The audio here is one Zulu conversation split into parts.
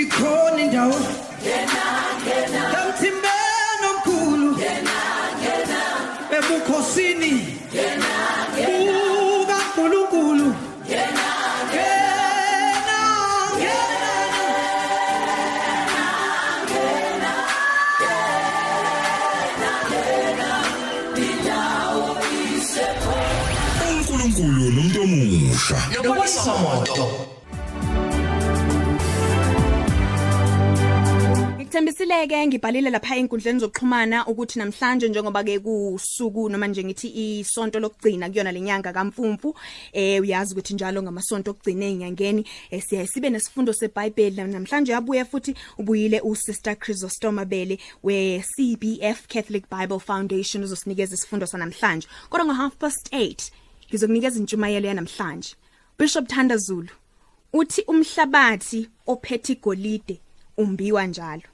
ikhona indawo. Emthimbeni omkhulu. Ebukhosini. bukaNkulunkulu ngena ngena uNkulunkulu nomuntu omusha. Nokwesimoto Ngikuthembisileke ngibhalile lapha enkundleni zokuxhumana ukuthi namhlanje njengoba ke kusuku noma nje ngithi isonto lokugcina kuyona lenyanga kaMfumfu eh uyazi ukuthi njalo ngamasonto okugcina enyangeni eh, siya sibe nesifundo seBhayibheli. Namhlanje yabuya futhi ubuyile uSister Chrysostoma Bele we CBF Catholic Bible Foundation uzosinikeza isifundo sanamhlanje. Kodwa ngo half past 8 ngizokunikeza intshumayelo yanamhlanje. Bishop Thanda Zulu uthi umhlabathi ophethe igolide umbiwa njalo.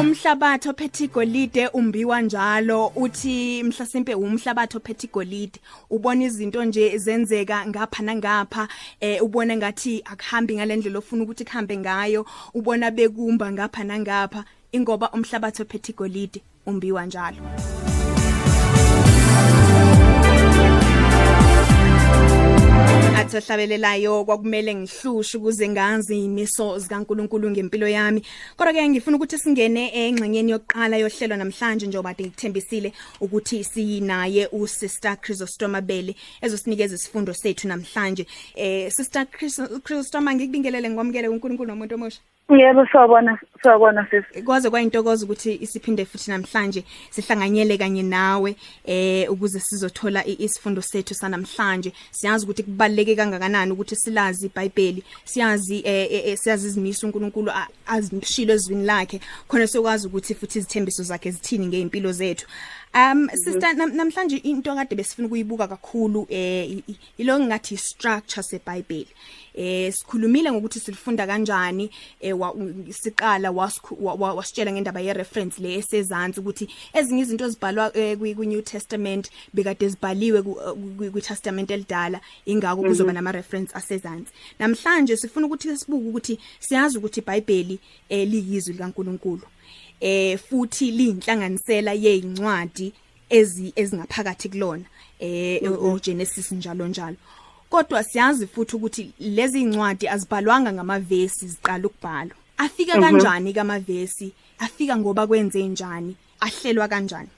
Umhlabathi ophethe igolide umbiwa njalo uthi mhlasimpe umhlabathi ophethe igolide. Ubona izinto nje zenzeka ngapha nangapha eh ubona ngathi akuhambi ngalendlela ofuna ukuthi kuhambe ngayo ubona bekumba ngapha nangapha ingoba umhlabathi ophethe igolide umbiwa njalo. Athohlabelelayo kwakumele ngihlushe ukuze ngazi imiso zikaNkuluNkulu ngempilo yami. Kodwa ke ngifuna ukuthi singene engxenyeni yokuqala yohlelo namhlanje njengoba ngikuthembisile ukuthi sinaye uSister Chrysostoma Bele ezosinikeza isifundo sethu namhlanje. Eh Sister Chrysostoma ngikubingelele ngwamukele uNkulunkulu nomuntu omusha. Yebo sawubona sawubona sisi. kwaze kwayintokozo ukuthi isiphinde futhi namhlanje sihlanganyele kanye nawe eh ukuze sizothola i- isifundo sethu sanamhlanje. Siyazi ukuthi kubaleke kangakanani ukuthi silazi iBhayibheli siyazi eh, eh, eh, siyazi izimiso uNkulunkulu a- azishilo ezwini lakhe. Khona sokwazi ukuthi futhi izithembiso zakhe zithini ngeimpilo zethu. Um sister nam, namhlanje into kade besifuna ukuyibuka kakhulu eh i- i- ilo ngathi structure seBhayibheli. Eh sikhulumile ngokuthi silifunda kanjani eh siqala wasitshela ngendaba ye reference le esezantsi ukuthi ezinye izinto ezibhalwa eh, kwi New Testament bekade zibhaliwe ku- kwi Testament elidala ingakho kuzoba nama reference asezantsi. Namhlanje sifuna ukuthi sibuke ukuthi siyazi ukuthi iBhayibheli eh liyizwi likaNkuluNkulu eh futhi liyinhlanganisela yezincwadi ezi ezingaphakathi kulona eh o Genesis njalo njalo. Kodwa siyazi futhi ukuthi lezi incwadi azibhalwanga ngamavesi ziqala ukubhalwa. Afika kanjani kamavesi? Afika ngoba kwenze njani? Ahlelwa kanjani?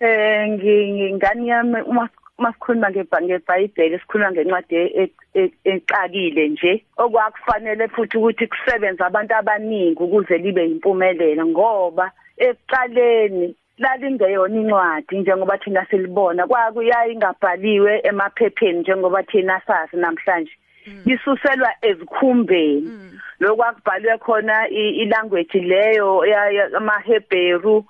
Eh ngi- ngingani yami? Uma masikhuluma ngebha- ngeBhayibheli sikhuluma ngencwadi e- e- eqakile nje okwakufanele futhi ukuthi kusebenze abantu abaningi ukuze libe impumelelo ngoba ekuqaleni lalingeyona incwadi njengoba thina silibona. Kwakuyayi ingabhaliwe emaphepheni njengoba thina sazi namhlanje. Lisuselwa ezikhumbeni. Lokwakubhalwe khona i- ilanguage leyo ya- ya- amaHebheru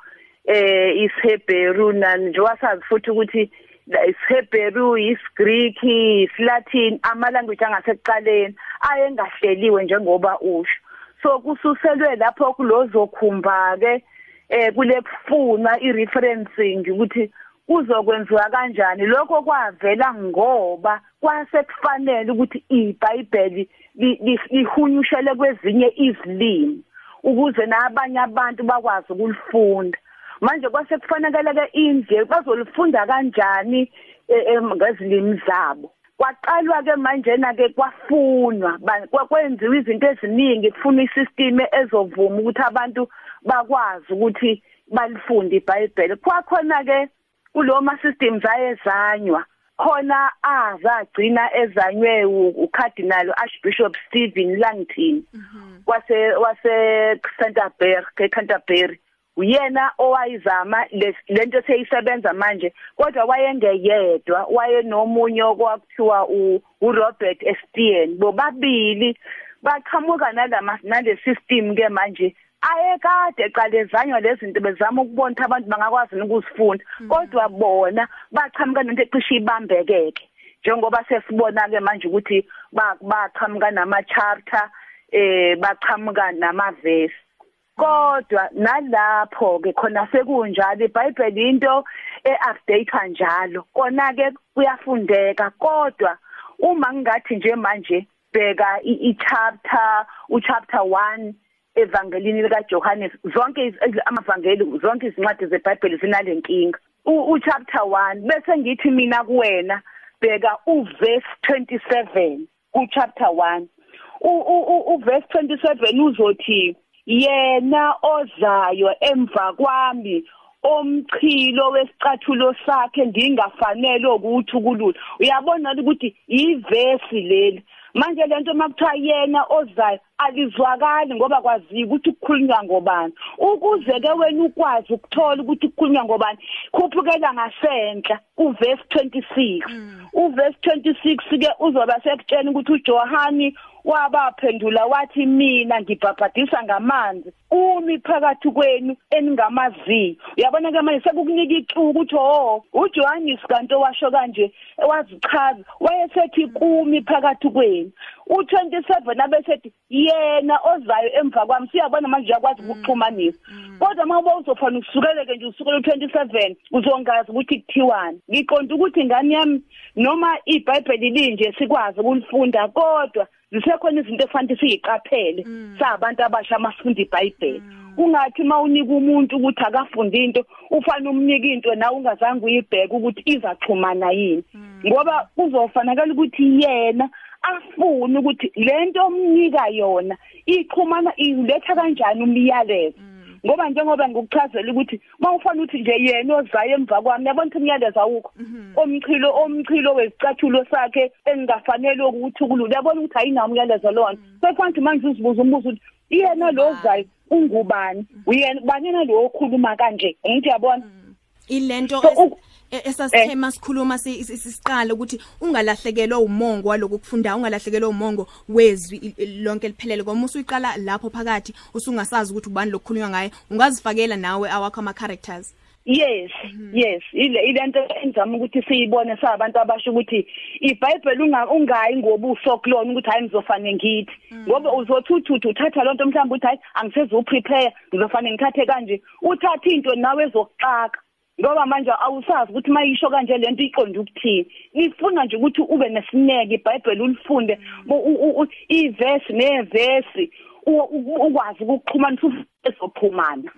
eh isHebheru nanje wasazi futhi ukuthi la isHebheru isGreek isLatin ama language angasekuqaleni ayengahleliwe njengoba usho. So kususelwe lapho kulozokhumba ke eh kulefuna ireferencing ukuthi kuzokwenziwa kanjani. Lokho kwavela ngoba kwasekufanele ukuthi iBhayibheli li- li- lihunyushele kwezinye izilimi ukuze nabanye abantu bakwazi ukulifunda. Manje kwasekufanele ke indle bazolifunda kanjani eh, em, ngezilimi zabo. Kwaqalwa ke manje na ke kwafunwa ba- kwa- kwenziwa izinto eziningi kufuna isystem ezovuma ukuthi abantu bakwazi ukuthi balifunde iBhayibheli. Kwakhona ke kulo ma systems ayezanywa khona azagcina ezanywe u- uCardinal Archbishop Stephen Langton wase wase Canterbury eCanterbury uyena owayizama le- lento seyisebenza manje kodwa wayengeyedwa wayenomunye okwakuthiwa u- uRobert Estienne. Bobabili baqhamuka nalama nale system ke manje. Ayekade eqalezanywa lezi zinto bezama ukubona ukuthi abantu bangakwazi ukuzifunda kodwa bona baqhamuka nento ecishe ibambekeke. Njengoba sesibona ke manje ukuthi ba- baqhamuka nama charter eh baqhamuka namavesi kodwa nalapho ke khona sekunjalo iBhayibheli into eupdate njalo. Kona ke kuyafundeka. Kodwa uma ngingathi nje manje bheka i chapter u chapter 1 evangelini lika Johannes zonke amavangeli zonke izincwadi zeBhayibheli zinalenkinga u chapter 1 bese ngithi mina kuwena bheka u verse 27 ku chapter 1 u verse 27 uzothi yena ozayo emva kwami omchilo wesicathulo sakhe ndingafanele ukuthi ukulula. Uyabona ukuthi ivesi leli? Manje lento makuthiwa yena ozayo alizwakali ngoba kwaziwa ukuthi kukhulunywa ngobani. Ukuze ke wena ukwazi ukuthola ukuthi kukhulunywa ngobani khuphukela ngasenhla uverse 26 uverse 26 ke uzoba sekutshela ukuthi uJohani wabaphendula wathi mina ngibhabhadisa ngamanzi. Umi phakathi kwenu eningamaziyo uyabona ke manje sekukunika ixuku ukuthi oh uJohannes kanti owasho kanje wazichaza. Wayesethi kumi phakathi kwenu. U27 abesethi yena ozayo emva kwami. Siyabona manje uyakwazi ukuxhumanisa. Kodwa uma uzofana usukeleke nje usukela u27 uzongazi ukuthi kuthiwani. Ngiqonda ukuthi ingane yami noma iBhayibheli linje sikwazi ukulifunda kodwa zisekhona izinto efanele siyiqaphele sabantu abasha amasifunda iBhayibheli. Kungathi mawunika umuntu ukuthi akafunde into ufana umnika into nawe ungazange uyibheke ukuthi izaxhumana yini. Ngoba kuzofanakala ukuthi yena afune ukuthi lento omnika yona iqhumana iletha kanjani umyalezo. Ngoba njengoba ngikuchazela ukuthi mawufana ukuthi nje yena ozayo emva kwami yabona ukuthi umyalezo awukho. Omchilo omchilo wesicathulo sakhe engafanele ukuthi ukulula yabona ukuthi ayinawo umyalezo lona sekufanele manje uzibuza umbuzo ukuthi yena lo ozayo ungubani? Uyena banina lo okhuluma kanje? Ngithi yabona. Ilento Eh. esasithema sikhuluma sisiqala ukuthi ungalahlekelwa umongo waloko kufunda ungalahlekelwa umongo wezwi lonke liphelele ngoba usuyiqala lapho phakathi usungasazi ukuthi ubani lokukhulunywa ngaye ungazifakela nawe awakho ama characters Yes, yes, ile ilento enzama ukuthi siyibone sabantu abasho ukuthi iBhayibheli unga ungayi ngobuso kulona ukuthi hayi ngizofane ngithi. Ngoba uzothuthuthi uthatha lonto mhlawumbe uthi hayi angiseze uprepare ngizofane ngithathe kanje. Uthatha into nawe ezokuxaka. Ngoba manje awusazi ukuthi mayisho kanje lento iqonda ukuthini. Ifuna nje ukuthi ube nesineke iBhayibheli ulifunde. Iverse neverse ukwazi ukuxhumanisa ezophumana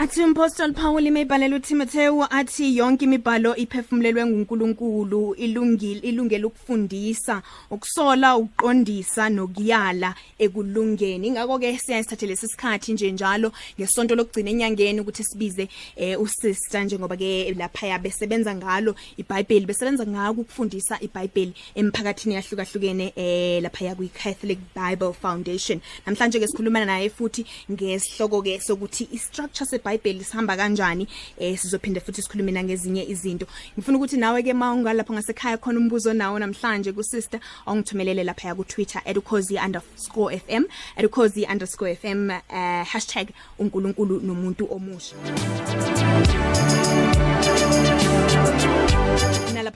Athi Apostle Paul imebhalela uTimotheo athi yonke imibhalo iphefumulelwe nguNkulunkulu ilungile ilungele ukufundisa ukusola ukuqondisa nokuyala ekulungeni. Ingakho ke siyasithathe lesikhathi nje njalo ngesonto lokugcina enyangeni ukuthi sibize eh, usister njengoba ke lapha yabesebenza ngalo iBhayibheli besebenza ngako ukufundisa iBhayibheli emphakathini yahlukahlukene eh lapha ya kwi Catholic Bible Foundation. Namhlanje ke sikhuluma naye futhi ngesihloko ke sokuthi istructure seBhayibheli sihamba kanjani eh sizophinde futhi sikhulume nangezinye izinto. Ngifuna ukuthi nawe ke mawungalapha ngasekhaya khona umbuzo nawo namhlanje ku sister ongithumelele lapha ya ku Twitter @cozy_fm @cozy_fm uh, #unkulunkulu nomuntu omusha.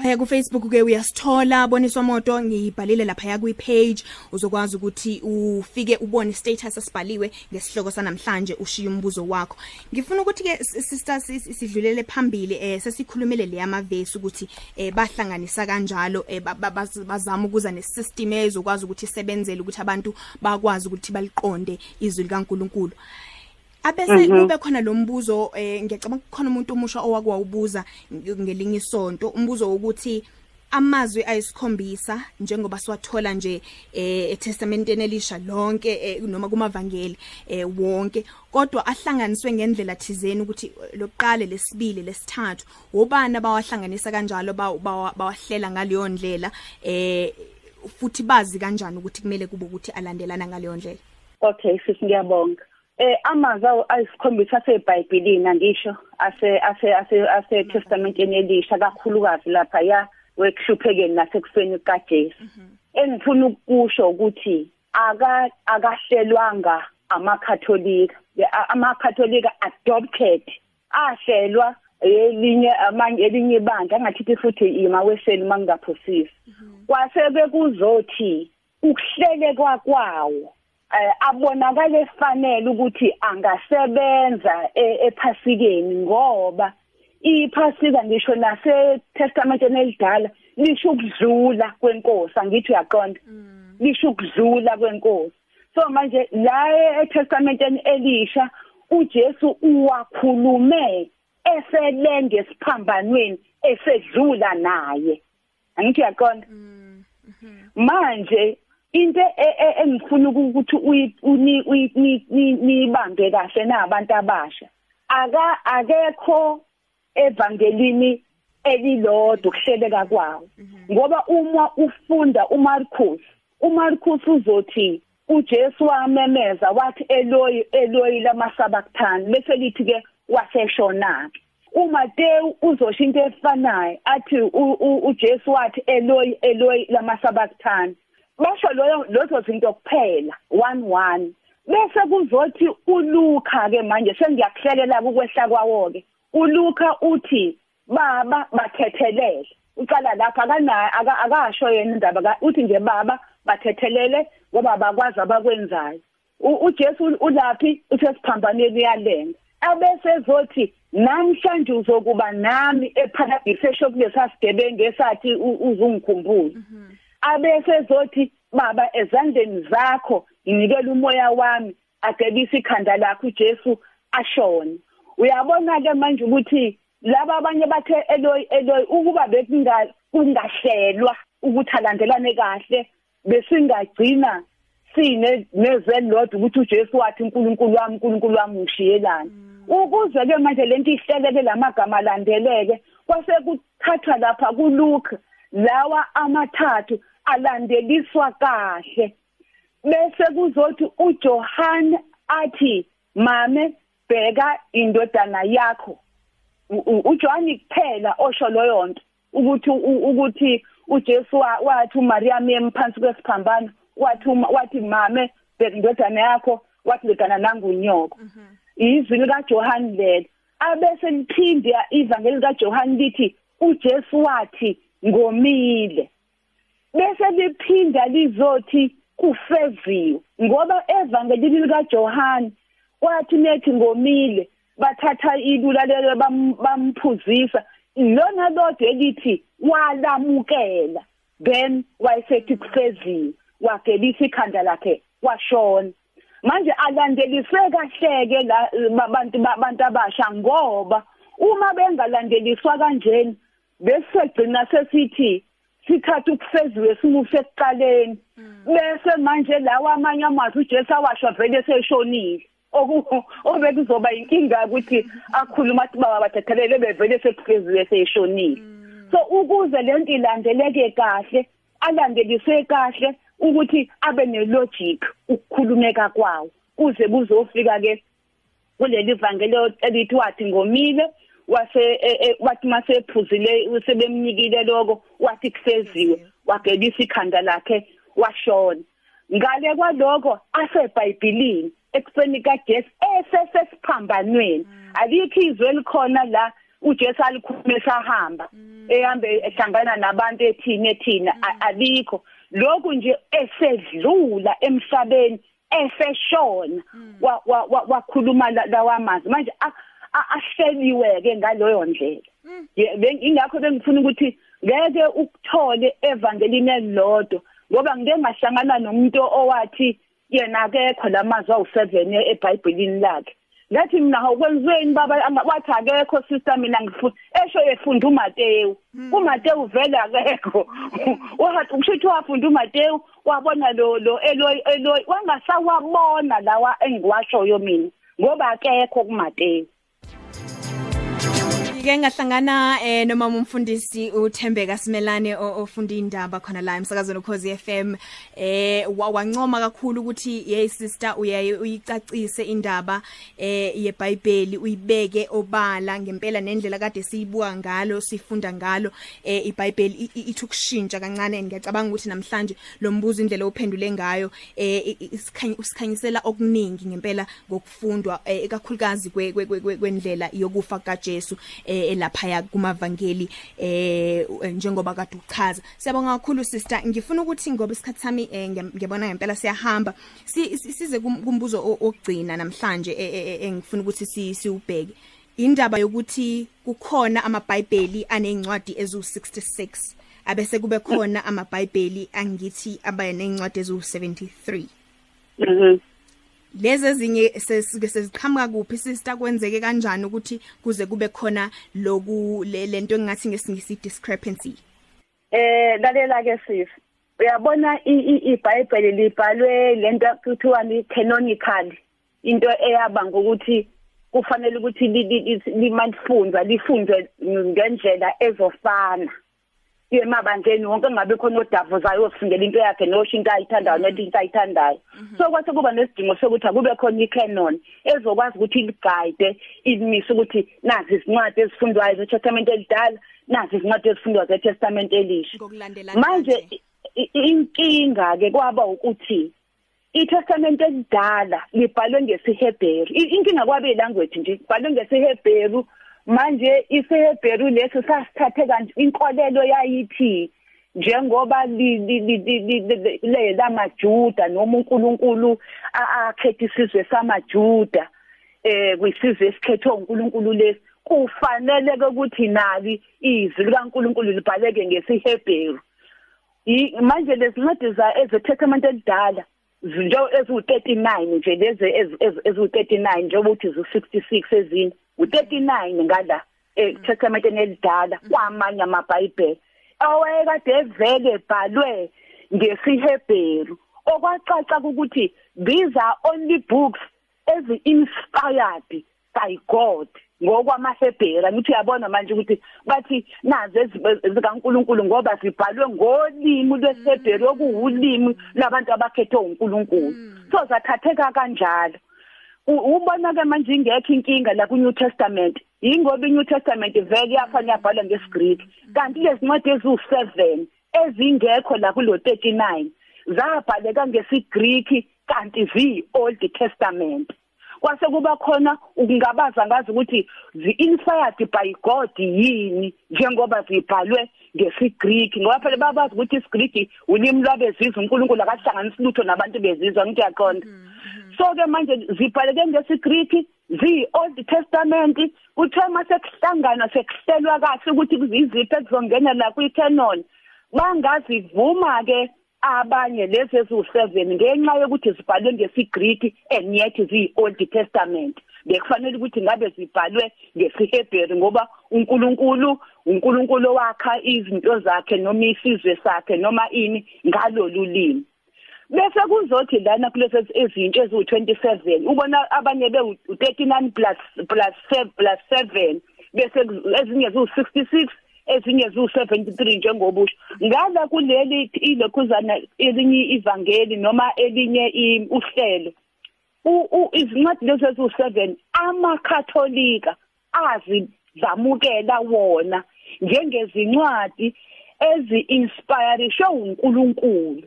Lapha ku Facebook ke uyasithola boniswa moto ngibhalile lapha ku page uzokwazi ukuthi ufike ubone status esibhaliwe ngesihloko sanamhlanje ushiya umbuzo wakho. Ngifuna ukuthi ke sister sidlulele phambili eh sesikhulumile le yamavesi ukuthi eh bahlanganisa kanjalo eh bazama ukuza nesystem ezokwazi ukuthi isebenzele ukuthi abantu bakwazi ukuthi baliqonde izwi likaNkuluNkulu. Abese Mhm. kube khona lo mbuzo eh ngiyacabanga khona umuntu omusha owakwawubuza ngelinye isonto umbuzo wokuthi amazwi ayisikhombisa njengoba siwathola nje eh eTestamenteni elisha lonke eh, noma kumavangeli eh wonke kodwa ahlanganiswe ngendlela thizeni ukuthi lokuqala lesibili lesithathu wobani abawahlanganisa kanjalo bawa- bawa- bawahlela ngaleyo ndlela eh futhi bazi kanjani ukuthi kumele kube ukuthi alandelana ngaleyo ndlela Okay sisi ngiyabonga. Eh amazwi awo ayisikhombisa aseBhayibhelini angisho ase ase ase ase testamenteni elisha kakhulukazi lapha ya wekuhluphekeni nasekufeni kaJesu. Engifuna ukusho ukuthi aka akahlelwanga amakatholika amakatholika adopted ahlelwa elinye amanye elinye ibandla angathithi futhi imaweseli mangingaphosisi kwasebe kuzothi ukuhlelekwa kwawo eh, abonakala efanele ukuthi angasebenza e- ephasikeni ngoba iphasika ngisho nase testamenteni elidala lisho ukudlula kwenkosi angithi uyaqonda. Lisho ukudlula kwenkosi. So manje la eTestamenteni elisha uJesu uwakhulume eselenge esiphambanweni esedlula naye. Angithi yaqonda manje into e- e- engifuna ukuthi uyibambe kahle nabantu abasha. Aka akekho evangelini elilodwa kuhleleka kwawo. Ngoba uma ufunda uMarcus uMarcus uzothi uJesu wamemeza wathi Eloi Eloi lamasabakuthani bese lithi ke waseshona ke uMateyu uzosho into efanayo athi uJesu wathi Eloi Eloi lamasabakuthani basho loyo lozo zinto kuphela 11 bese kuzothi uLuka ke manje sengiyakuhlelela ukwehla kwawo ke uLuka uthi baba bathethelele uqala lapha akana akasho yena indaba uthi nje baba bathethelele ngoba bakwazi abakwenzayo. uJesu ulaphi? Usesiphambaneni yalenga abese ezothi namhlanje uzokuba nami eparadise esho kulesasigebengu esathi uzungikhumbula abese ezothi baba ezandleni zakho nginikela umoya wami agebisa ikhanda lakho uJesu ashone. Uyabona ke manje ukuthi laba abanye bathe Eloi Eloi ukuba bekungahlelwa ukuthi alandelane kahle besingagcina sine nezelodwa ukuthi uJesu wathi uNkulunkulu wami uNkulunkulu wami ngishiyelana ukuze ke manje lento ihleleke lamagama alandeleke kwase kuthathwa lapha kuLuke lawa amathathu alandeliswa kahle. Bese kuzothi uJohn athi mame bheka indodana yakho. uJohn kuphela osho loyo nto ukuthi ukuthi uJesu wathi uMaria memphansi kwesiphambano wathi wathi mame bheka indodana yakho wathi legana nangunyoko izwi lika Johann lelo. Abese liphinde ivangeli kaJohann lithi uJesu wathi ngomile. Bese liphinda lizothi kufeziwe ngoba evangelini lika Johann wathi nethi ngomile bathatha ilula lelo bamphuzisa lona lodwa elithi walamukela. Then wayesethi kufeziwe wagelisa ikhanda lakhe washona. Manje alandeliswe kahleke la abantu babantu abasha ngoba uma bengalandeliswa kanjeni besegcina sesithi sikhathi ukufeziwe simuse ekuqaleni. Bese manje lawa amanye amazwi uJesu awasho vele seshonile obe kuzoba inkinga ukuthi akhuluma athi baba bathethelele bevele sekufeziwe seshonile so ukuze lento ilandeleke kahle alandeliswe kahle ukuthi abe nelogic ukukhulumeka kwawo. Kuze kuzofika ke kuleli vangeli elithi wathi ngomile wase wathi masephuzile usebemnikile lokho wathi kufeziwe wagelisa ikhanda lakhe washona. Ngale kwaloko asebhayibhelini ekufeni kaJesu esesesiphambanweni. Alikho izwe elikhona la uJesu alikhulume sahamba ehambe ehlangana nabantu ethini ethina alikho. Lokhu nje esedlula emhlabeni eseshona wakhuluma lawa amazwi manje ahleliwe ke ngaloyo ndlela. Ingakho bengifuna ukuthi ngeke ukuthole evangelini elilodwa ngoba ngike ngahlangana nomuntu owathi yena akekho lamazwi awu7 eBhayibhelini lakhe. Ngathi mina ukwenziweni baba wathi akekho sister mina ngifuna esho efunda uMateyu uMateyu vele akekho. Wathi ukushithi wafunda uMateyu wabona lo lo Eloi Eloi wangasawabona lawa engiwashoyo mina ngoba akekho kuMateyu Ngike ngahlangana eh noma umfundisi uThembeka Simelane ofunda indaba khona la emsakazweni ukhozi FM eh wancoma kakhulu ukuthi hey sister uyaye uyicacise indaba eh yeBhayibheli uyibeke obala ngempela nendlela kade siyibuka ngalo sifunda ngalo. Eh iBhayibheli ithi ukushintsha kancane. Ngiyacabanga ukuthi namhlanje lo mbuzo indlela ophendule ngayo eh isikhanyisela okuningi ngempela ngokufundwa ekakhulukazi kwendlela yokufa kaJesu elaphaya kumavangeli eh njengoba kade uchaza. Siyabonga kakhulu sister. Ngifuna ukuthi ngoba isikhathi sami ngiyabona ngempela siyahamba. Size kumbuzo ogcina namhlanje engifuna ukuthi siubheke indaba yokuthi kukhona amabhayibheli anezincwadi ezu66 abese kube khona amaBhayibheli angithi abaya nezincwadi ezu73 mhm. Lezi ezinye sesike seziqhamuka kuphi sister kwenzeke kanjani ukuthi kuze kube khona loku le- lento engathi ngesingisi discrepancy? Eh lalela ke sisi uyabona iBhayibheli libhalwe lento kuthiwa ni canonical into eyaba ngokuthi kufanele ukuthi li- li- li- limanifundwa lifunzwe ngendlela ezofana. Emabandleni wonke ngabe khona odavuzayo osifundela into yakhe nosho into ayithandayo nethi into ayithandayo. So kwase kuba nesidingo sokuthi akube khona icanon ezokwazi ukuthi iliguide imise ukuthi nazi izincwadi ezifundwayo zeTestament elidala nazi izincwadi ezifundwa zeTestament elisha. Ngokulandela manje i- i- inkinga ke kwaba ukuthi iTestament elidala libhalwe ngesiHebheru I- inkinga kwabe language nje ibhalwe ngesiHebheru manje isiHebheru leso sasithathe kanje inkolelo yayithi njengoba le lamajuda noma uNkulunkulu a- akhetha isizwe samajuda eh kwisizwe esikhethwe uNkulunkulu lesi kufanele ukuthi nali izwi likaNkulunkulu libhaleke ngesiHebheru manje lezincwadi za ezeTestament elidala zinto eziwu39 nje lezi eziwu39 njengoba uthi zu66 ezinye u39 ngala eTestament elidala kwamanye amaBhayibheli awayekade evele ebhalwe ngesiHebheru okwacaca ukuthi these are only books ezi inspired by God ngokwamaHebheru. Ngithi uyabona manje ukuthi bathi nazi ezikaNkuluNkulu ngoba zibhalwe ngolimi lwesiHebheru okuwulimi labantu abakhethwe uNkulunkulu so zathatheka kanjalo. U- ubona ke manje ingekho inkinga la kuNew Testament. Ingoba iNew Testament vele yafanele yabhalwa ngesiGreek kanti lezincwadi eziwu7 ezingekho la kulo 39 zabhaleka ngesiGreek kanti zi Old Testament. Kwase kuba khona ukungabaza ngazi ukuthi zi-inspired by God yini njengoba zibhalwe ngesiGreek ngoba phela babazi ukuthi isiGreek ulimi lwabezizwe uNkulunkulu akahlanganisi lutho nabantu bezizwe ngithi yaqonda. So ke manje zibhaleke ngesiGreek zi-Old Testament kuthiwa mase kuhlangana sekuhlelwa kahle ukuthi kuziziphi ezizongena la kwi-canon. Bangazivuma ke abanye lezi eziwu7 ngenxa yokuthi zibhalwe ngesiGreek and yet ziyi-Old Testament bekufanele ukuthi ngabe zibhalwe ngesiHebheru ngoba uNkulunkulu uNkulunkulu wakha izinto zakhe noma isizwe sakhe noma ini ngalolu limi. Bese kuzothi lana kulezi ezintsha eziwu27 ubona abanye be39 plus plus 7 plus 7 bese ezinye ziwu66 ezinye ziwu73 njengobusho ngala kuleli ilokhuzana elinye ivangeli noma elinye uhlelo izincwadi lezi eziwu7 amakatholika azi zamukela wona njengezincwadi ezi-inspire show uNkulunkulu.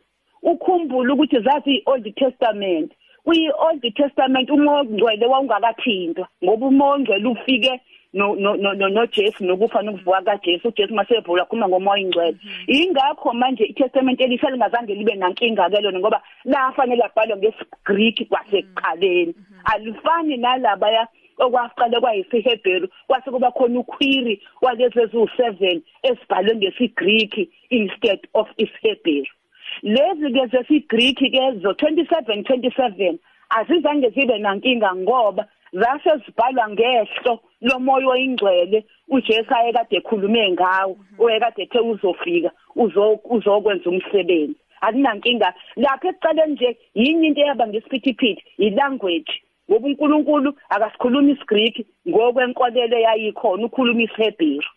Ukhumbule ukuthi zathi i-Old Testament. kwi-Old Testament umongcwele wawungakathintwa ngoba umongcwele ufike no no no no no Jesu nokufa nokuvuka kaJesu. uJesu masevula khuluma ngomoya ingcwele ingakho manje iTestament elisha lingazange libe nankinga ke lona ngoba lafanele abhalwe ngesiGreek kwasekuqaleni. Alifani nalaba ya okwaqale kwayisiHebheru kwase kuba khona uquery walezi eziwu7 esibhalwe ngesiGreek instead of isiHebheru. Lezi ke zesiGreek ke zo 27 27 azizange zibe nankinga ngoba zase zibhalwa ngehlo lomoya oyingcwele uJesu ayekade ekhulume ngawo oyekade ethe uzofika uzo uzokwenza umsebenzi. Akunankinga. Lapha ekuqaleni nje yinye into eyaba ngesiphithiphithi ilanguage. Ngoba uNkulunkulu akasikhuluma isiGreek ngokwenkolelo yayikhona ukhuluma isiHebheru.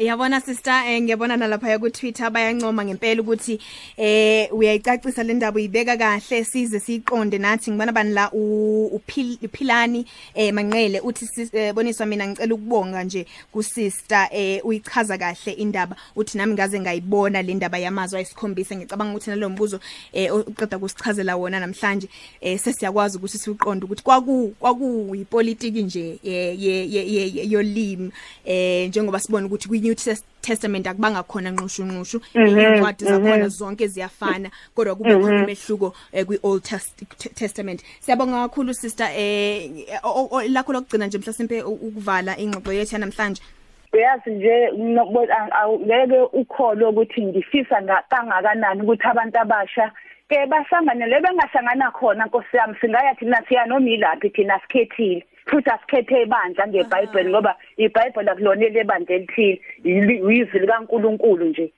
Yabona sister eh ngiyabona nalapha ku Twitter bayancoma ngempela ukuthi eh uyayicacisa le ndaba uyibeka kahle size siqonde nathi. Ngibona bani la u- uphil- uphilani eh manqele uthi sis- eh, boniswa mina ngicela ukubonga nje ku sister eh uyichaza kahle indaba. Uthi nami ngaze ngayibona le ndaba yamazwi ayisikhombisa ngicabanga ukuthi nalo mbuzo eh uqeda kusichazela wona namhlanje eh sesiyakwazi ukuthi siqonde ukuthi kwaku kwakuyipolitiki nje ye- ye- ye- ye- yolimi eh njengoba sibona ukuthi kwi New Tes- Testament akubanga khona nqushu nqushu incwadi zakhona zonke ziyafana kodwa kube khona umehluko eh, kwi Old Test- T- Testament. Siyabonga kakhulu sister eh o- o- lakho lokugcina nje mhlasimpe ukuvala ingxoxo yethu namhlanje uyazi nje nobo- a- awu- ngeke ukhole ukuthi ngifisa nga- kangakanani ukuthi abantu abasha ke bahlanganele bengahlangana khona nkosi yami singaya thina siya noma ilaphi thina sikhethile. Futhi asikhethe ibandla ngebhayibheli ngoba ibhayibheli akulonele ibandla elithile yili- yizwi likaNkuluNkulu nje.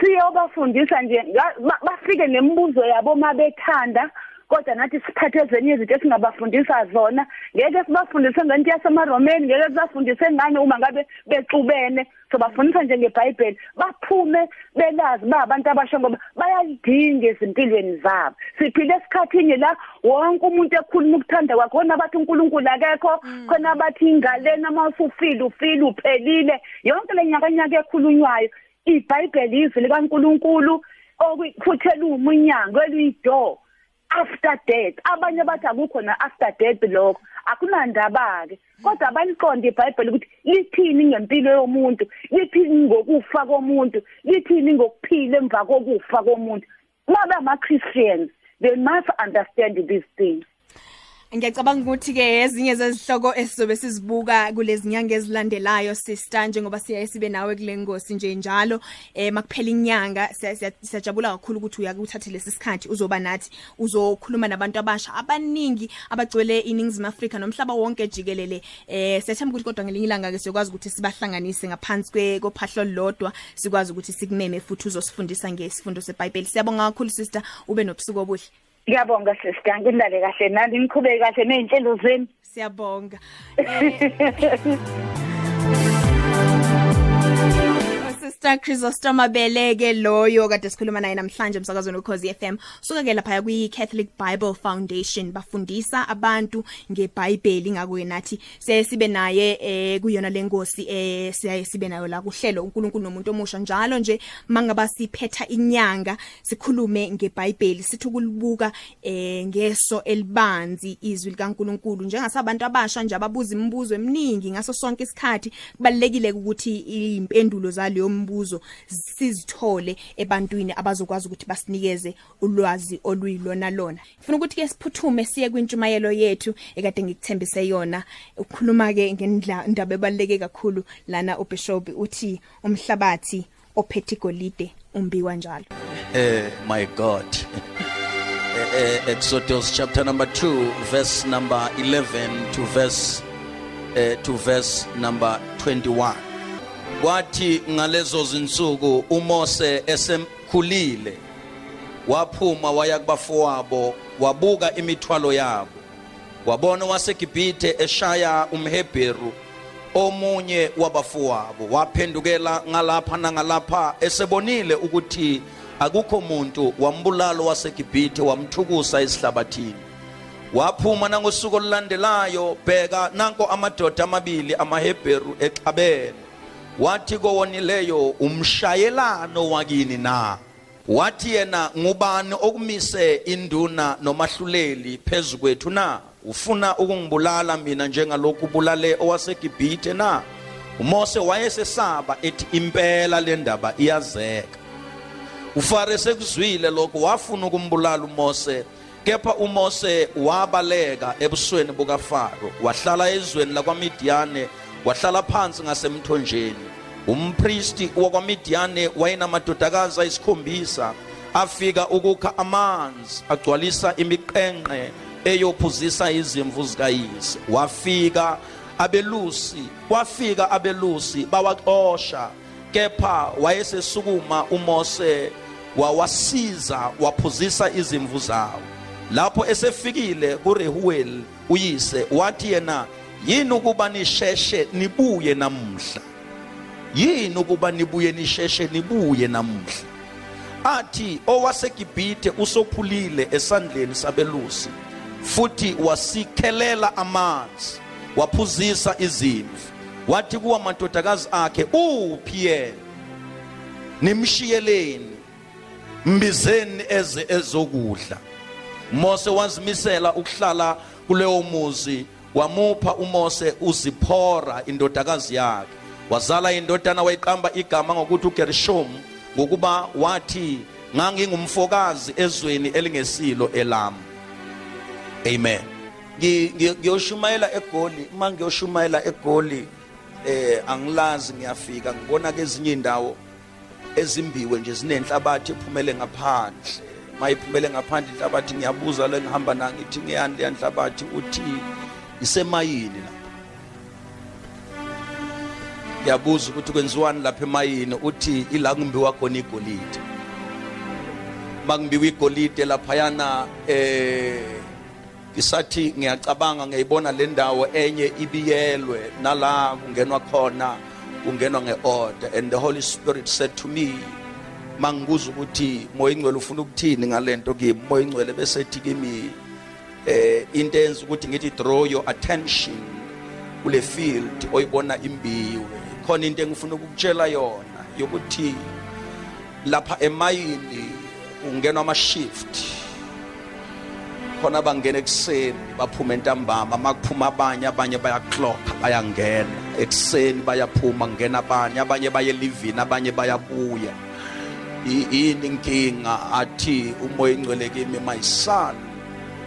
Siyobafundisa nje nga- ba- bafike nemibuzo yabo mabethanda kodwa nathi siphathe ezinye izinto esingabafundisa zona. Ngeke sibafundise ngento yasemaromeni ngeke sibafundise ngane uma ngabe bexubene. Sobafundisa nje ngebhayibheli. Baphume belazi ba abantu abasha ngoba bayalidinga ezimpilweni zabo. Siphile esikhathini la wonke umuntu ekhuluma ukuthanda kwakhe. Khona abathi uNkulunkulu akekho khona abathi ingalena mawusufile ufile uphelile. Yonke lenyaka nyaka ekhulunywayo iBhayibheli izwi likaNkuluNkulu okuphuthela umunyango eliyidoor after death. Abanye bathi akukho na after death lokho. Akunandaba ke kodwa abaliqonda iBhayibheli ukuthi lithini ngempilo yomuntu lithini ngokufa komuntu lithini ngokuphila emva kokufa komuntu. Mabe ama Christians they must understand these things Ngiyacabanga ukuthi ke ezinye zezihloko esizobe sizibuka kulezi nyanga ezilandelayo sister njengoba siya sibe nawe kule ngosi nje njalo eh makuphela inyanga siya- siya- siyajabula kakhulu ukuthi uyakuthathe lesi sikhathi uzoba nathi uzokhuluma nabantu abasha abaningi abagcwele iningizimu Afrika nomhlaba wonke jikelele. Eh siyathemba ukuthi kodwa ngelinye ilanga ke siyokwazi ukuthi sibahlanganise ngaphansi kwe kophahlo lodwa sikwazi ukuthi sikumeme futhi uzosifundisa ngesifundo seBhayibheli. Siyabonga kakhulu sister ube nobusuku obuhle. Ngiyabonga sister ngilale kahle. Nani niqhubeke kahle nezinhlelo zenu. Siyabonga. Eh, Sister Chrysostom Abeleke loyo kade sikhuluma naye namhlanje emsakazweni ukhozi FM suka ke lapha kwi Catholic Bible Foundation bafundisa abantu ngeBhayibheli ngakho nathi siye sibe naye eh kuyona lengosi eh sibe nayo la kuhlelo uNkulunkulu nomuntu omusha. Njalo nje mangaba siphetha inyanga sikhulume ngeBhayibheli sithi ukulibuka eh ngeso elibanzi izwi likaNkulunkulu. Njengasabantu abasha nje ababuza imibuzo eminingi ngaso sonke isikhathi kubalekile ukuthi impendulo zaleyo mbuzo sizithole ebantwini abazokwazi ukuthi basinikeze ulwazi oluyilona lona ngifuna ukuthi ke siphuthume siye kwintshumayelo yethu ekade ngikuthembise yona ukukhuluma ke ngendaba ebaleke kakhulu lana ubishop uthi umhlabathi ophethe igolide umbiwa njalo Eh, my God. Eh, Exodus chapter number 2 verse number 11 to verse eh, to verse number 21. Kwathi ngalezo zinsuku uMose esemkhulile waphuma waya kubafowabo wabuka imithwalo yabo. Wabona waseGibhithe eshaya umHebheru omunye wabafowabo. Waphendukela ngalapha nangalapha esebonile ukuthi akukho muntu wambulalo waseGibhithe wamthukusa esihlabathini waphuma nangosuku olulandelayo bheka nanko amadoda amabili amaHebheru exabene wathi kowonileyo umshayelano wakini na? Wathi yena ngubani okumise induna nomahluleli phezukwethu na? Ufuna ukungibulala mina njengalokhu ubulale owaseGibhithe na? uMose wayesesaba ethi impela le ndaba iyazeka. uFaro sekuzwile lokho wafuna ukumbulala uMose kepha uMose wabaleka ebusweni bukaFaro wahlala ezweni lakwaMidiyane wahlala phansi ngasemthonjeni. Umpristi wakwaMidiyane wayenamadodakazi ayisikhombisa afika ukukha amanzi agcwalisa imiqenqe eyophuzisa izimvu zikayise. Wafika abelusi kwafika abelusi bawaxosha kepha wayesesukuma uMose wawasiza waphuzisa izimvu zawo. Lapho esefikile kuRehuel uyise wathi yena yini ukuba nisheshe nibuye namuhla? Yini ukuba nibuye nisheshe nibuye namuhla? Athi owaseGibhithe usophulile esandleni sabelusi futhi wasikhelela amanzi waphuzisa izimvu. Wathi kuwa madodakazi akhe uphi yena? Nimshiyeleni mbizeni eze ezokudla. Mose wazimisela ukuhlala kuleyo muzi wamupha uMose uZiphora indodakazi yakhe. Wazala indodana wayiqamba igama ngokuthi uGershom ngokuba wathi ngangingumfokazi ezweni elingesilo elami amen. Ngiyoshumayela egoli. Uma ngiyoshumayela egoli eh angilazi ngiyafika. Ngibona ke ezinye indawo ezimbiwe nje zinenhlabathi ephumele ngaphandle. Mayiphumele ngaphandle inhlabathi ngiyabuza le ngihamba na ngithi ngiyani le nhlabathi? Uthi isemayini la. Ngiyabuza ukuthi kwenziwani lapha emayini uthi ila kumbiwa khona igolide. Makimbiwa igolide laphayana eh isathi ngiyacabanga ngiyibona le ndawo enye ibiyelwe nala kungenwa khona kungenwa ngeorder. And the holy spirit said to me mangibuza ukuthi moya ingcwele ufuna ukuthini ngalento kimi? Moya ingcwele bese ethi kimi eh into enza ukuthi ngithi draw your attention kule field oyibona imbiwe. Khona into engifuna ukukutshela yona yokuthi lapha emayini ungenwa ama shift khona bangena ekuseni baphuma entambama makuphuma abanye abanye bayaclocka bayangena. Ekuseni bayaphuma kungena abanye abanye baye livini abanye bayabuya. Yini inkinga athi umoya ingcwele kimi my son?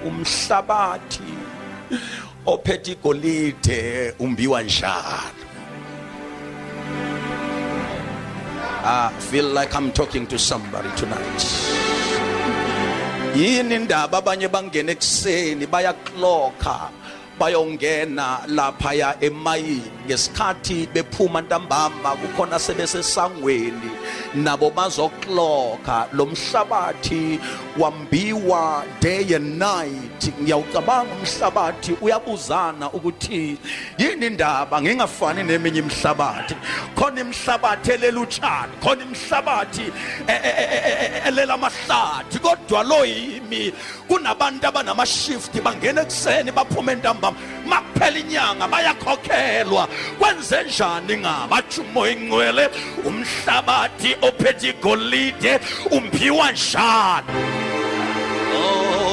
Umhlabathi ophethe igolide umbiwa njalo I feel like I'm talking to somebody tonight. yini indaba abanye bangena ekuseni bayaclocka bayongena laphaya emayini ngesikhathi bephuma ntambama kukhona sebesesangweni. Nabo bazoclocka lo mhlabathi wambiwa day and night. Ngiyawucabanga umhlabathi uyabuzana ukuthi yini indaba? Ngingafani neminye imihlabathi. Khona imihlabathi elela utshani khona imihlabathi e- e- e- e- elela amahlathi kodwa lo yimi kunabantu abanama-shift bangena ekuseni baphume entambama makuphela inyanga bayakhokhelwa. Kwenze njani ngabatsho umoya ingcwele umhlabathi ophethe igolide umphiwa njani? Oh, oh,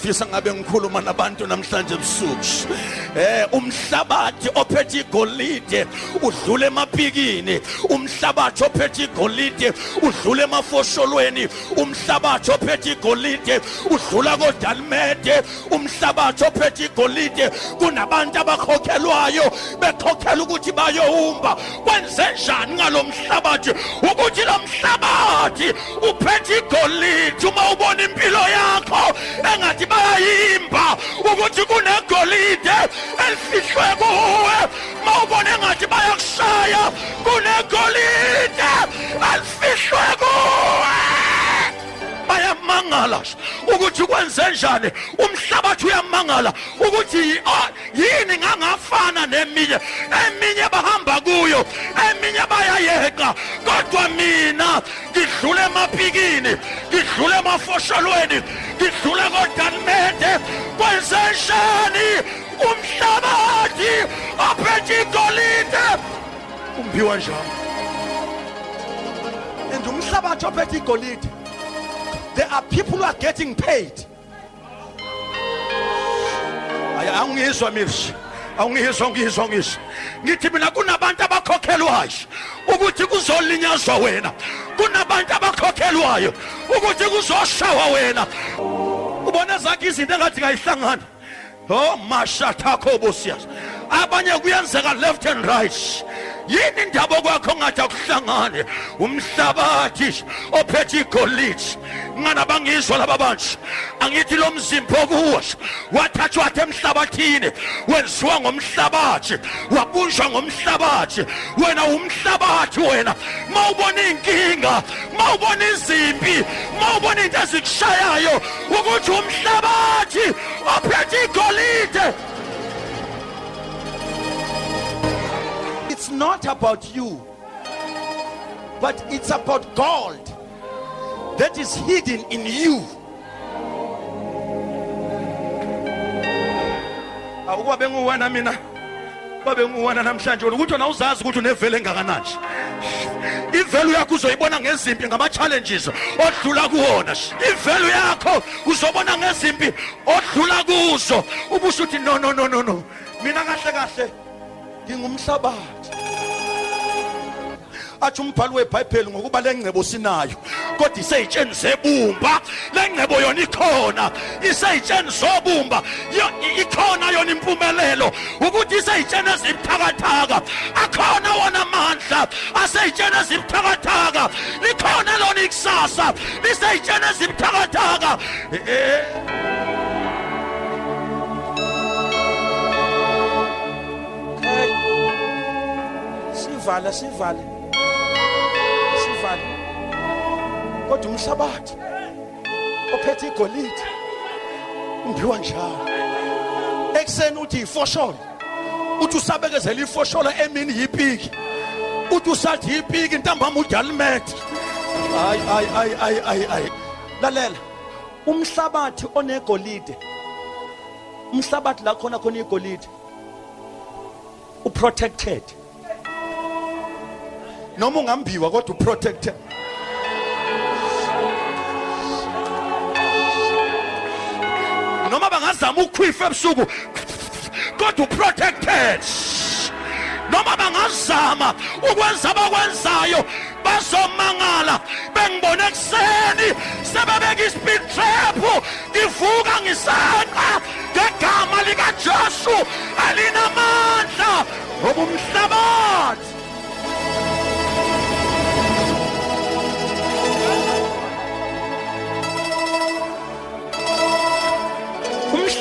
ngifisa ngabe ngikhuluma nabantu namhlanje ebusuku. Eh umhlabathi ophethe igolide udlule emapikini. Umhlabathi ophethe igolide udlule emafosholweni. Umhlabathi ophethe igolide udlula kodalimede umhlabathi ophethe igolide kunabantu abakhokhelwayo bekhokhela ukuthi bayowumba kwenze njani ngalo mhlabathi? Ukuthi lo mhlabathi uphethe igolide uma ubona impilo yakho engathi bayayimba ukuthi kunegolide elifihlwe kuwe. Uma ubona engathi bayakushaya kunegolide elifihlwe kuwe. Bayamangala ukuthi kwenze njani? Umhlabathi uyamangala ukuthi ah, yini ngangafana neminye? Eminye bahamba kuyo eminye bayayeqa. Kodwa mina ngidlule emapikini ngidlule emafosholweni ngidlule kodalimede kwenze njani? Umhlabathi ophethe igolide. Umbiwa njalo. And umhlabathi ophethe igolide. There are people who are getting paid. Aya, angizwa mina awungizwa ngizwa ngizwa ngithi mina kunabantu abakhokhelwayo ukuthi kuzolinyazwa wena. Kunabantu abakhokhelwayo ukuthi kuzoshawa wena. Ubona zakhe izinto engathi kayihlangana. Oh mashathakho bosiyas abanye kuyenzeka left and right. Yini indaba kwakho ngathi akuhlangane umhlabathi ophethe igolide. Ngana bangizwa laba bantu? Angithi lo mzimba okuwo wathathwa wathi emhlabathini wenziwa ngomhlabathi wabunjwa ngomhlabathi. Wena umhlabathi wena mawubona inkinga mawubona izimpi mawubona into ezikushayayo ukuthi umhlabathi ophethe igolide. It's not about you, but it's about gold that is hidden in you. Awukuba benguwena mina. Babe nguwena namhlanje. Ukuthi wena uzazi ukuthi unevele engakanani. Ivelu yakho uzoyibona ngezimpi ngama-challenges odlula kuwona. Ivelu yakho uzobona ngezimpi odlula kuzo. Ubusho uthi no no no no no. Mina kahle kahle ngingumhlabathi. Athi umbhali webhayibheli ngokuba le ngcebo sinayo kodwa iseyitsheni zebumba. Lengcebo yona ikhona iseyitsheni zobumba. Ikhona yona impumelelo ukuthi iseyitsheni ezibuthakathaka. Akhona wona amandla aseyitsheni ezibuthakathaka. Likhona lona ikusasa liseyitsheni ezibuthakathaka. Sivale sivale. Sivale. Kodwa umhlabathi ophethe igolide umbiwa njalo. Ekuseni uthi ifosholo uthi usabekezela ifosholo emini yipiki uthi usathi yipiki ntambama udalimet hayi hayi hayi hayi hayi hayi. Lalela umhlabathi onegolide umhlabathi la khona khona igolide uprotected. Noma ungambiwa kodwa uprotected noma bangazama ukukhwifa ebusuku kodwa uprotected noma bangazama ukwenza abakwenzayo bazomangala bengibone ekuseni sebebeka ispeed trap ngivuka ngisanqa ngegama likaJesu alinamandla ngoba umhlabathi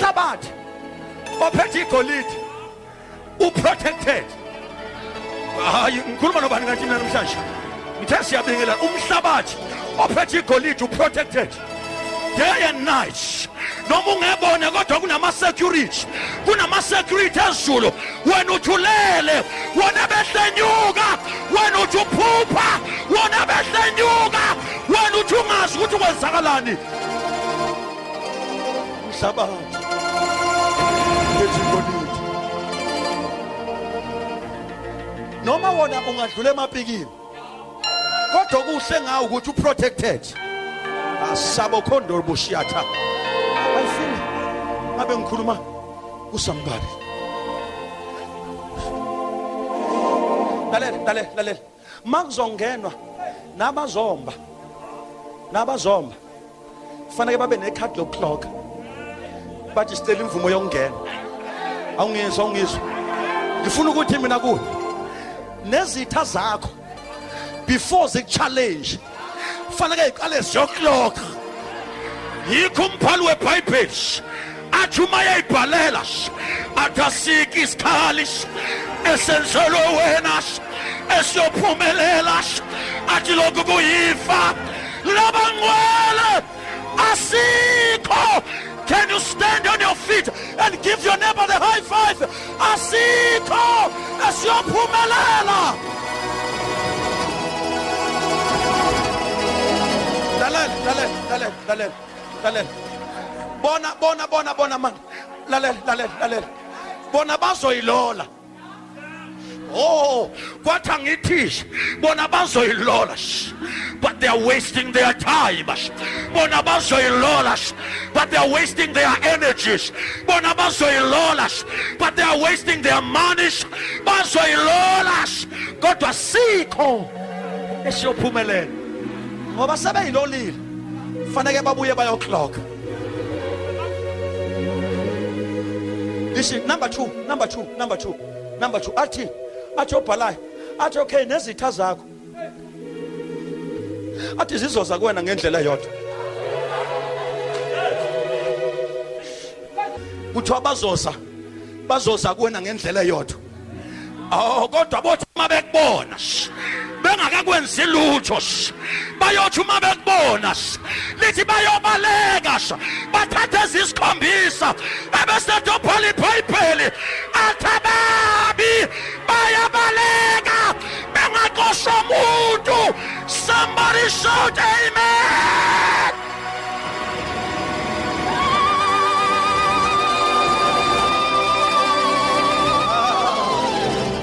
umhlabathi ophethe igolide. Uprotected. Hayi ngikhuluma nobani kanti mina namhlanje? Ngithe siyabingelana umhlabathi. Ophethe igolide uprotected. Day and night. Noma ungebone kodwa kunama-security kunama-security ezulu wena uthi ulele wona behlenyuka wena uthi uphupha wona behlenyuka wena uthi ungazi ukuthi kwenzakalani. Umhlabathi. Phethe igolide noma wona ungadlula emapikini kodwa kuhle ngawo ukuthi uprotected. Asabo khondor bushiyatha ayifini ngabe ngikhuluma kusambali lalela lalela lalela makuzongenwa nabazomba nabazomba. Kufanele babe nekhadi lokuclock bathi sicela imvumo yokungena. Awungizwa awungizwa ngifuna ukuthi mina kuwe nezitha zakho before zikuchallenge kufanele iqale ziyokuloka yikho umbhalo webhayibheli. Athi uma yayibhalela athi asike isikhali esenzelwe wena esiyophumelela athi lokhu kuyifa. Labangcwele asikho. Can you stand on your feet and give your neighbor the high five? Asikho esiyophumelela. lalela lalela lalela lalela lalela bona bona bona bona man lalela lalela lalela bona bazoyilola Oh, kwathi angithi bona bazoyilola but they are wasting their time. Bona bazoyilola but they are wasting their energies. Bona bazoyilola but they are wasting their money. Bazoyilola kodwa sikho esiyophumelela ngoba sebeyilolile faneke babuye bayoclock listen number 2 number 2 number 2 number 2 athi athi obhalayo athi okay nezitha zakho. Athi zizoza kuwena ngendlela yodwa kuthiwa bazoza bazoza kuwena ngendlela eyodwa. Awu kodwa bothi uma bekubona bengakakwenzi lutho bayothi uma bekubona lithi bayobaleka bathathe ezisikhombisa ebesethi obhala ibhayibheli athi ababi bayabaleka bengaqosha umuntu somebody shout amen!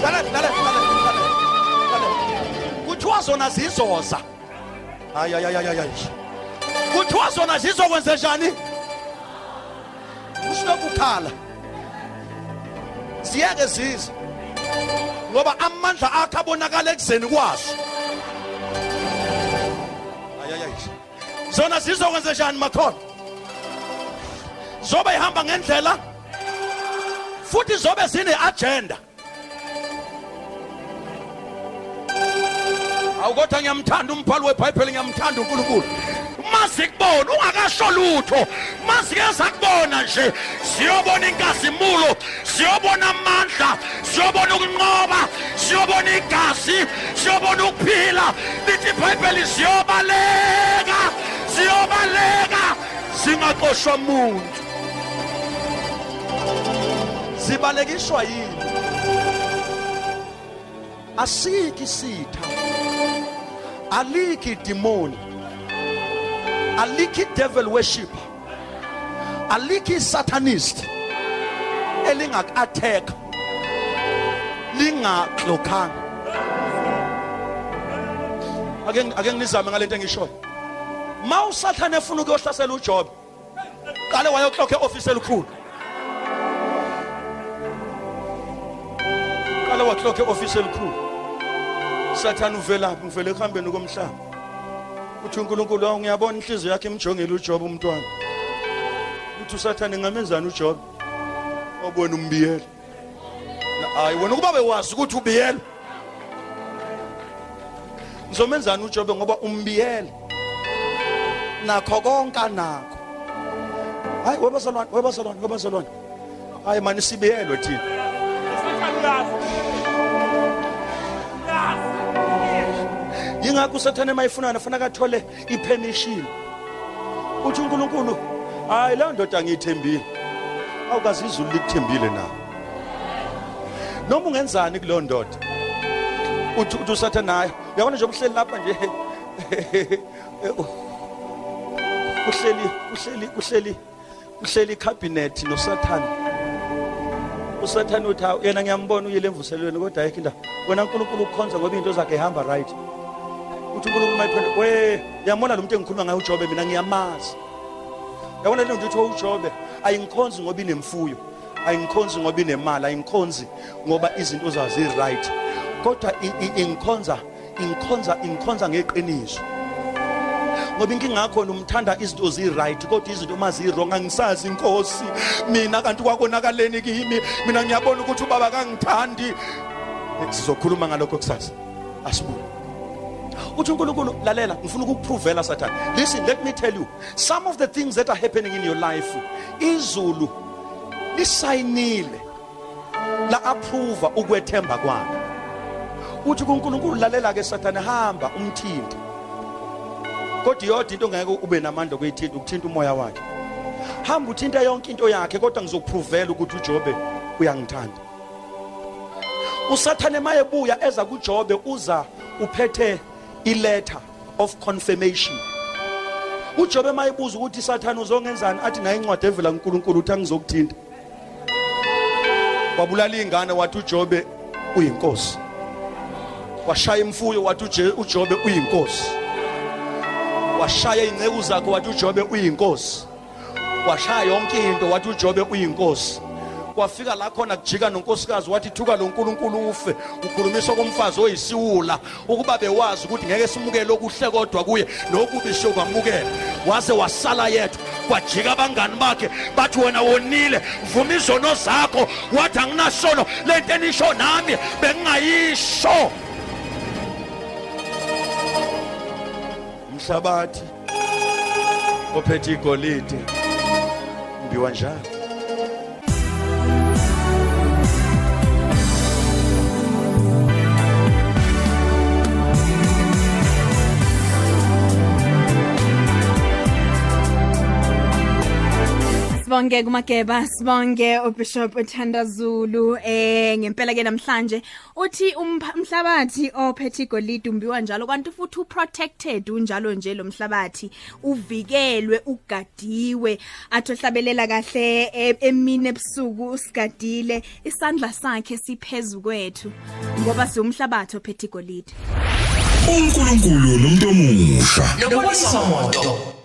Lalela lalela lalela lalela kuthiwa zona zizoza hayi hayi hayi hayi kuthiwa zona zizokwenza njani? Usilokhu ukhala ziyeke zize. Ngoba amandla akhe abonakala ekuzeni kwazo hayi hayi hayi zona zizokwenza njani makhona zobe ihamba ngendlela futhi zobe zine agenda. Awukodwa ngiyamthanda umbhalo weBhayibheli ngiyamthanda uNkulunkulu. Masikubona ungakasho lutho masikeza kubona nje. Siyobona inkazimulo siyobona amandla siyobona ukunqoba siyobona igazi siyobona ukuphila. Lithi iBhayibheli siyobaleka siyobaleka. Singaxoshwa umuntu sibalekiswa yini? Asiki sitha. Aliki demoni aliki devil worship. Aliki satanist. Elingaku-attack lingaxokhanga ake ake ngizame ngalento engishoyo. Ma usathane efuna ukuyohlasela ujobe qale wayoklokha e-ofisi elikhulu. Qale waklokha e-ofisi elikhulu. Sathane uvelaphi ngivele ekuhambeni komhlaba. Uthi unkulunkulu awu ngiyabona inhliziyo yakhe imjongele ujobe umntwana. Uthi usathane ngamenzani ujobe wabona umbiyela hayi wena ukuba bewazi ukuthi ubiyela ngizomenzani ujobe ngoba umbiyela nakho konke anakho. Hayi webazalwane webazalwane webazalwane hayi mani sibiyelwe thina. Yingakho usathane mayifunana fanele athole ipermission. Uthi uNkulunkulu hayi leyo ndoda ngiyithembile. Awukazi izulu likuthembile na? Noma ungenzani kuleyo ndoda? Uthi uthi usathane hayi uyabona nje uhleli lapha nje? Uhleli uhleli uhleli uhleli icabinet nosathane. Usathane uthi "Hawu, yena ngiyambona uyile emvuselweni kodwa ayikho indawo wena uNkulunkulu ukukhonza ngoba into zakhe ihamba right. Uthi uNkulunkulu mayiphendula we uyambona lo muntu engikhuluma ngaye uJobe mina ngiyamazi. Yabona le nto uthi uJobe ayingikhonzi ngoba inemfuyo ayingikhonzi ngoba inemali ayingikhonzi ngoba izinto zazo zi-right. Kodwa ingikhonza ingikhonza ingikhonza ngeqiniso. Ngoba inkinga yakho umthanda izinto zi-right kodwa izinto uma zi-wrong angisazi inkosi mina kanti kwakonakaleni kimi mina ngiyabona ukuthi ubaba kangithandi. Sizokhuluma ngalokho kusasa. Asibuye uthi unkulunkulu lalela ngifuna ukukuprovela sathane. Listen let me tell you some of the things that are happening in your life izulu lisayinile. La approve ukwethemba kwakhe uthi kuNkulunkulu lalela ke sathane hamba umthinte. Kodwa yodwa into ngeke ube namandla okuyithinta ukuthinta umoya wakhe. Hamba uthinta yonke into yakhe kodwa ngizokuprovela ukuthi uJobe uyangithanda. Usathane mayebuya eza kuJobe uza uphethe iletter of confirmation. uJobe mayebuza ukuthi sathane uzongenzani? Athi nayi incwadi evela kuNkulunkulu uthi angizokuthinta. Wabulala ingane wathi uJobe uyinkosi. Washaya imfuyo wathi uje- uJobe uyinkosi. Washaya ingceku zakhe wathi uJobe uyinkosi. Washaya yonke into wathi uJobe uyinkosi. Kwafika la khona kujika nonkosikazi wathi thuka lo nkulunkulu ufe. Ukhulumisa komfazi oyisiwula ukuba bewazi ukuthi ngeke simukele okuhle kodwa kuye. Nokubi siyokwamukela waze wasala yedwa. Kwajika abangani bakhe. Bathi wena wonile. Vuma izono zakho. Wathi anginasono. Le nto enisho nami bengingayisho. Umhlabathi ophethe igolide. Mbiwa njalo Sibonge kumageba sibonge uBishop Uthanda Zulu eh ngempela ke namhlanje. Uthi umhlabathi ophethe igolide umbiwa njalo kanti futhi uprotected unjalo nje lo mhlabathi. Uvikelwe ugadiwe athi ohlabelela kahle e- emini ebusuku usigadile isandla sakhe siphezulu kwethu ngoba siumhlabathi ophethe igolide. uNkulunkulu nomuntu omusha. Noboniso Moto.